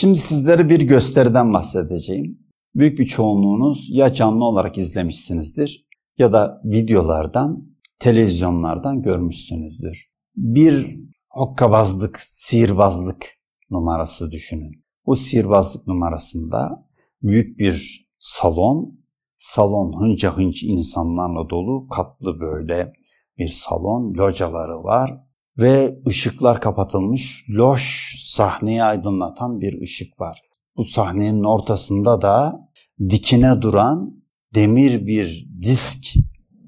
Şimdi sizlere bir gösteriden bahsedeceğim. Büyük bir çoğunluğunuz ya canlı olarak izlemişsinizdir ya da videolardan, televizyonlardan görmüşsünüzdür. Bir hokkabazlık, sihirbazlık numarası düşünün. Bu sihirbazlık numarasında büyük bir salon, salon hınca hınç insanlarla dolu, katlı böyle bir salon, locaları var ve ışıklar kapatılmış, loş sahneyi aydınlatan bir ışık var. Bu sahnenin ortasında da dikine duran demir bir disk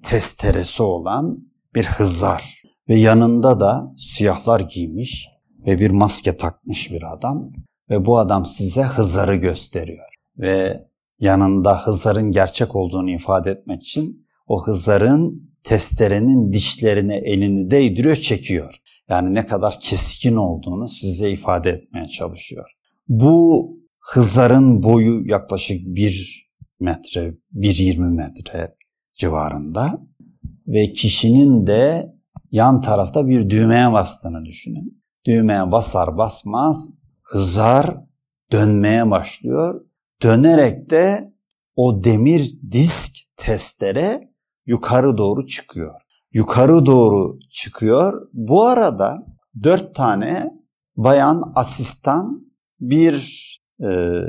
testeresi olan bir hızar ve yanında da siyahlar giymiş ve bir maske takmış bir adam ve bu adam size hızarı gösteriyor ve yanında hızarın gerçek olduğunu ifade etmek için o hızarın testerenin dişlerine elini değdiriyor, çekiyor. Yani ne kadar keskin olduğunu size ifade etmeye çalışıyor. Bu hızarın boyu yaklaşık 1 metre, 1.20 metre civarında ve kişinin de yan tarafta bir düğmeye bastığını düşünün. Düğmeye basar basmaz hızar dönmeye başlıyor. Dönerek de o demir disk testere yukarı doğru çıkıyor. Yukarı doğru çıkıyor. Bu arada dört tane bayan asistan bir e,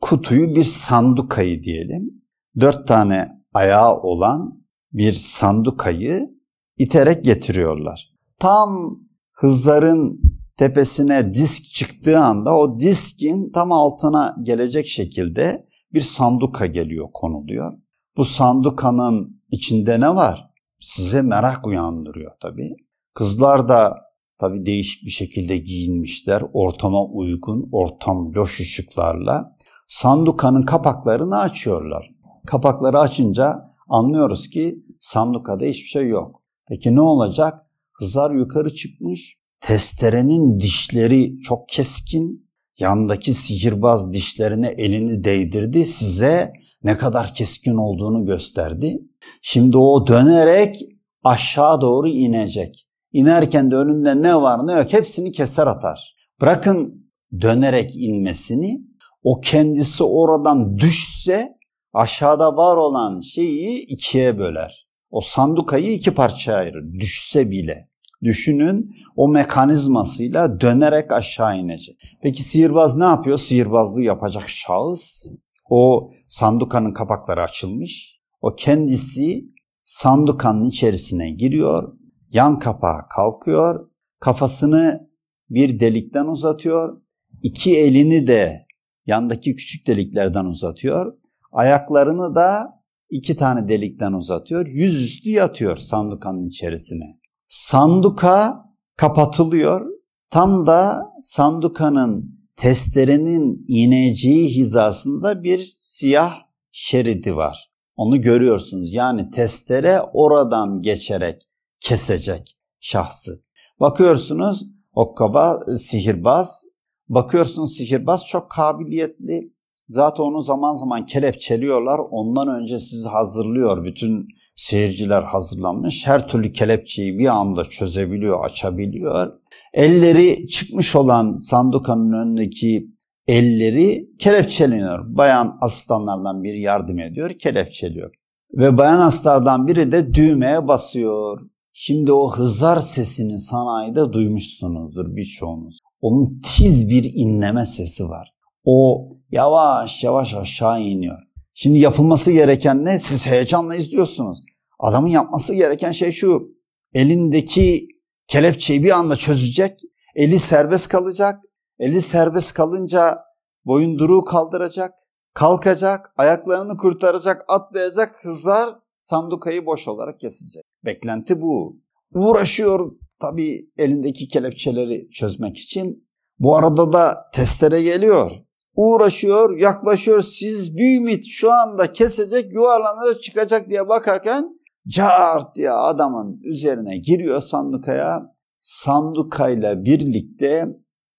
kutuyu bir sandukayı diyelim. Dört tane ayağı olan bir sandukayı iterek getiriyorlar. Tam hızların tepesine disk çıktığı anda o diskin tam altına gelecek şekilde bir sanduka geliyor konuluyor. Bu sandukanın içinde ne var? Size merak uyandırıyor tabii. Kızlar da tabii değişik bir şekilde giyinmişler. Ortama uygun, ortam loş ışıklarla. Sandukanın kapaklarını açıyorlar. Kapakları açınca anlıyoruz ki sandukada hiçbir şey yok. Peki ne olacak? Kızlar yukarı çıkmış. Testerenin dişleri çok keskin. Yandaki sihirbaz dişlerine elini değdirdi. Size ne kadar keskin olduğunu gösterdi. Şimdi o dönerek aşağı doğru inecek. İnerken de önünde ne var ne yok hepsini keser atar. Bırakın dönerek inmesini o kendisi oradan düşse aşağıda var olan şeyi ikiye böler. O sandukayı iki parçaya ayırır düşse bile. Düşünün o mekanizmasıyla dönerek aşağı inecek. Peki sihirbaz ne yapıyor? Sihirbazlığı yapacak şahıs o sandukanın kapakları açılmış. O kendisi sandukanın içerisine giriyor. Yan kapağı kalkıyor. Kafasını bir delikten uzatıyor. İki elini de yandaki küçük deliklerden uzatıyor. Ayaklarını da iki tane delikten uzatıyor. Yüzüstü yatıyor sandukanın içerisine. Sanduka kapatılıyor. Tam da sandukanın testerenin ineceği hizasında bir siyah şeridi var. Onu görüyorsunuz. Yani testere oradan geçerek kesecek şahsı. Bakıyorsunuz okkaba sihirbaz. Bakıyorsunuz sihirbaz çok kabiliyetli. Zaten onu zaman zaman kelepçeliyorlar. Ondan önce sizi hazırlıyor. Bütün seyirciler hazırlanmış. Her türlü kelepçeyi bir anda çözebiliyor, açabiliyor. Elleri çıkmış olan sandukanın önündeki elleri kelepçeleniyor. Bayan asistanlardan biri yardım ediyor, kelepçeliyor. Ve bayan astardan biri de düğmeye basıyor. Şimdi o hızar sesini sanayide duymuşsunuzdur birçoğunuz. Onun tiz bir inleme sesi var. O yavaş yavaş aşağı iniyor. Şimdi yapılması gereken ne? Siz heyecanla izliyorsunuz. Adamın yapması gereken şey şu. Elindeki kelepçeyi bir anda çözecek. Eli serbest kalacak. Eli serbest kalınca boyunduruğu kaldıracak. Kalkacak, ayaklarını kurtaracak, atlayacak, hızlar sandukayı boş olarak kesecek. Beklenti bu. Uğraşıyor tabii elindeki kelepçeleri çözmek için. Bu arada da testere geliyor. Uğraşıyor, yaklaşıyor. Siz bir ümit şu anda kesecek, yuvarlanacak, çıkacak diye bakarken cart diye adamın üzerine giriyor sandukaya. Sandukayla birlikte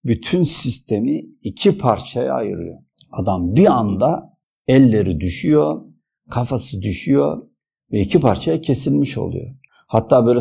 bütün sistemi iki parçaya ayırıyor. Adam bir anda elleri düşüyor, kafası düşüyor ve iki parçaya kesilmiş oluyor. Hatta böyle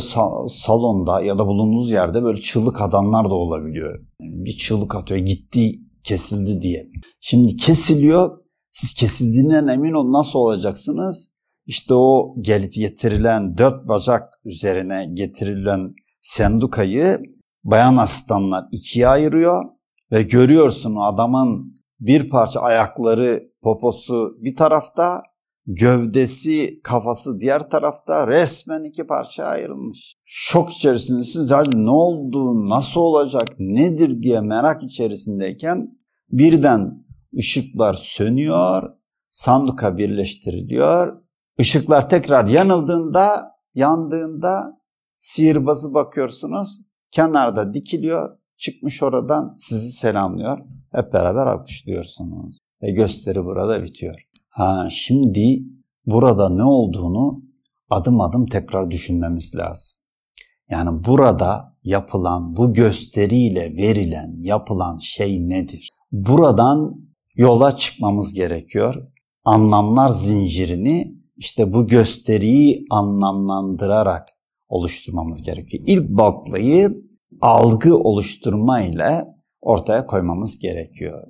salonda ya da bulunduğunuz yerde böyle çığlık adamlar da olabiliyor. Bir çığlık atıyor, gitti kesildi diye. Şimdi kesiliyor. Siz kesildiğinden emin olun nasıl olacaksınız? İşte o getirilen dört bacak üzerine getirilen sendukayı bayan asistanlar ikiye ayırıyor ve görüyorsun adamın bir parça ayakları, poposu bir tarafta, gövdesi, kafası diğer tarafta resmen iki parça ayrılmış. Şok içerisindesiniz. Hadi ne oldu, nasıl olacak, nedir diye merak içerisindeyken birden ışıklar sönüyor, sanduka birleştiriliyor. Işıklar tekrar yanıldığında, yandığında sihirbazı bakıyorsunuz. Kenarda dikiliyor, çıkmış oradan sizi selamlıyor. Hep beraber alkışlıyorsunuz. Ve gösteri burada bitiyor. Ha şimdi burada ne olduğunu adım adım tekrar düşünmemiz lazım. Yani burada yapılan bu gösteriyle verilen yapılan şey nedir? Buradan yola çıkmamız gerekiyor. Anlamlar zincirini işte bu gösteriyi anlamlandırarak oluşturmamız gerekiyor. İlk baltlayı algı oluşturma ile ortaya koymamız gerekiyor.